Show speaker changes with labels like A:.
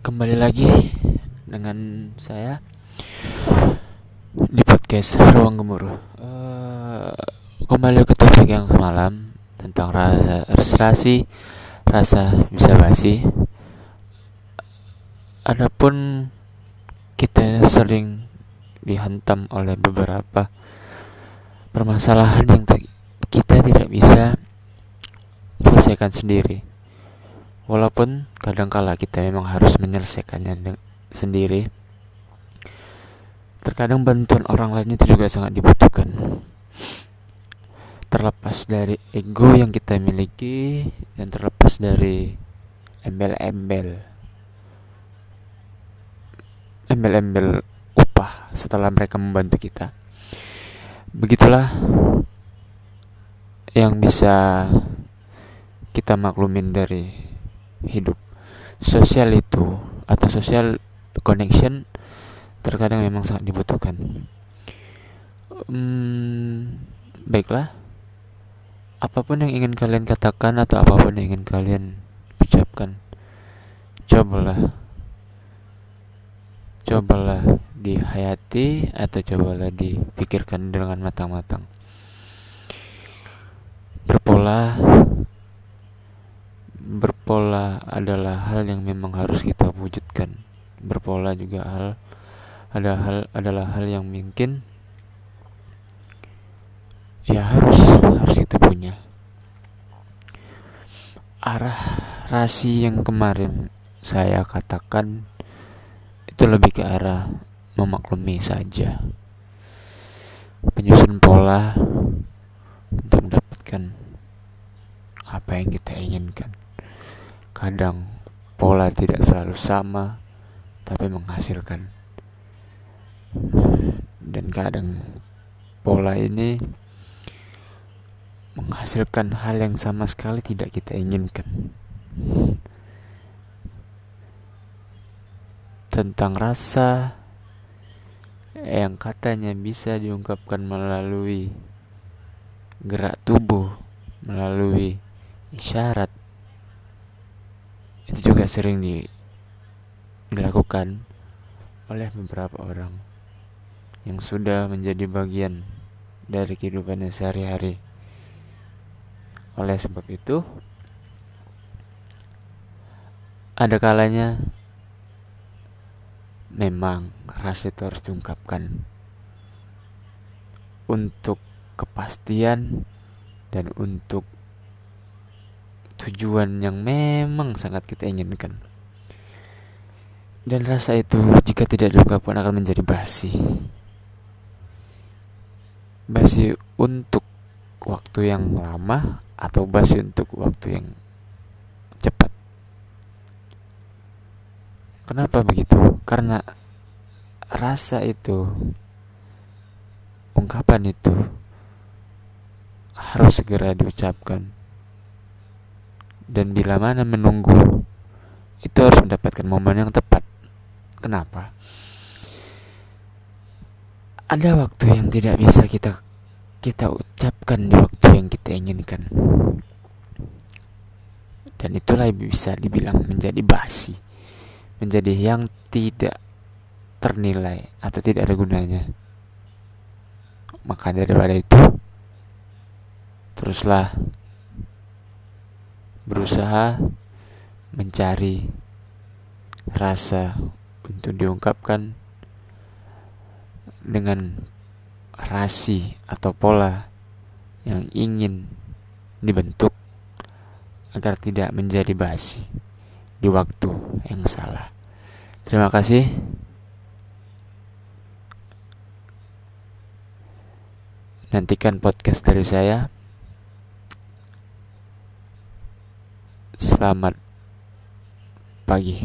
A: kembali lagi dengan saya di podcast Ruang Gemuruh. Uh, kembali ke topik yang semalam tentang rasa frustrasi, rasa bisa basi. Adapun kita sering dihantam oleh beberapa permasalahan yang kita tidak bisa selesaikan sendiri Walaupun kadangkala kita memang harus menyelesaikannya sendiri, terkadang bantuan orang lain itu juga sangat dibutuhkan. Terlepas dari ego yang kita miliki dan terlepas dari embel-embel embel-embel upah setelah mereka membantu kita. Begitulah yang bisa kita maklumin dari hidup. Sosial itu atau social connection terkadang memang sangat dibutuhkan. Hmm, baiklah. Apa pun yang ingin kalian katakan atau apa pun yang ingin kalian ucapkan cobalah. Cobalah dihayati atau cobalah dipikirkan dengan matang-matang. Berpola berpola adalah hal yang memang harus kita wujudkan. Berpola juga hal ada hal adalah hal yang mungkin ya harus harus kita punya. Arah rasi yang kemarin saya katakan itu lebih ke arah memaklumi saja. Menyusun pola untuk mendapatkan apa yang kita inginkan Kadang pola tidak selalu sama, tapi menghasilkan. Dan kadang pola ini menghasilkan hal yang sama sekali tidak kita inginkan. Tentang rasa yang katanya bisa diungkapkan melalui gerak tubuh, melalui isyarat, juga sering di, dilakukan oleh beberapa orang yang sudah menjadi bagian dari kehidupannya sehari-hari. Oleh sebab itu, ada kalanya memang rasa itu harus diungkapkan untuk kepastian dan untuk tujuan yang memang sangat kita inginkan. Dan rasa itu jika tidak diungkapkan akan menjadi basi. Basi untuk waktu yang lama atau basi untuk waktu yang cepat. Kenapa begitu? Karena rasa itu ungkapan itu harus segera diucapkan dan bila mana menunggu itu harus mendapatkan momen yang tepat. Kenapa? Ada waktu yang tidak bisa kita kita ucapkan di waktu yang kita inginkan. Dan itulah bisa dibilang menjadi basi. Menjadi yang tidak ternilai atau tidak ada gunanya. Maka daripada itu teruslah berusaha mencari rasa untuk diungkapkan dengan rasi atau pola yang ingin dibentuk agar tidak menjadi basi di waktu yang salah. Terima kasih. Nantikan podcast dari saya. Selamat pagi.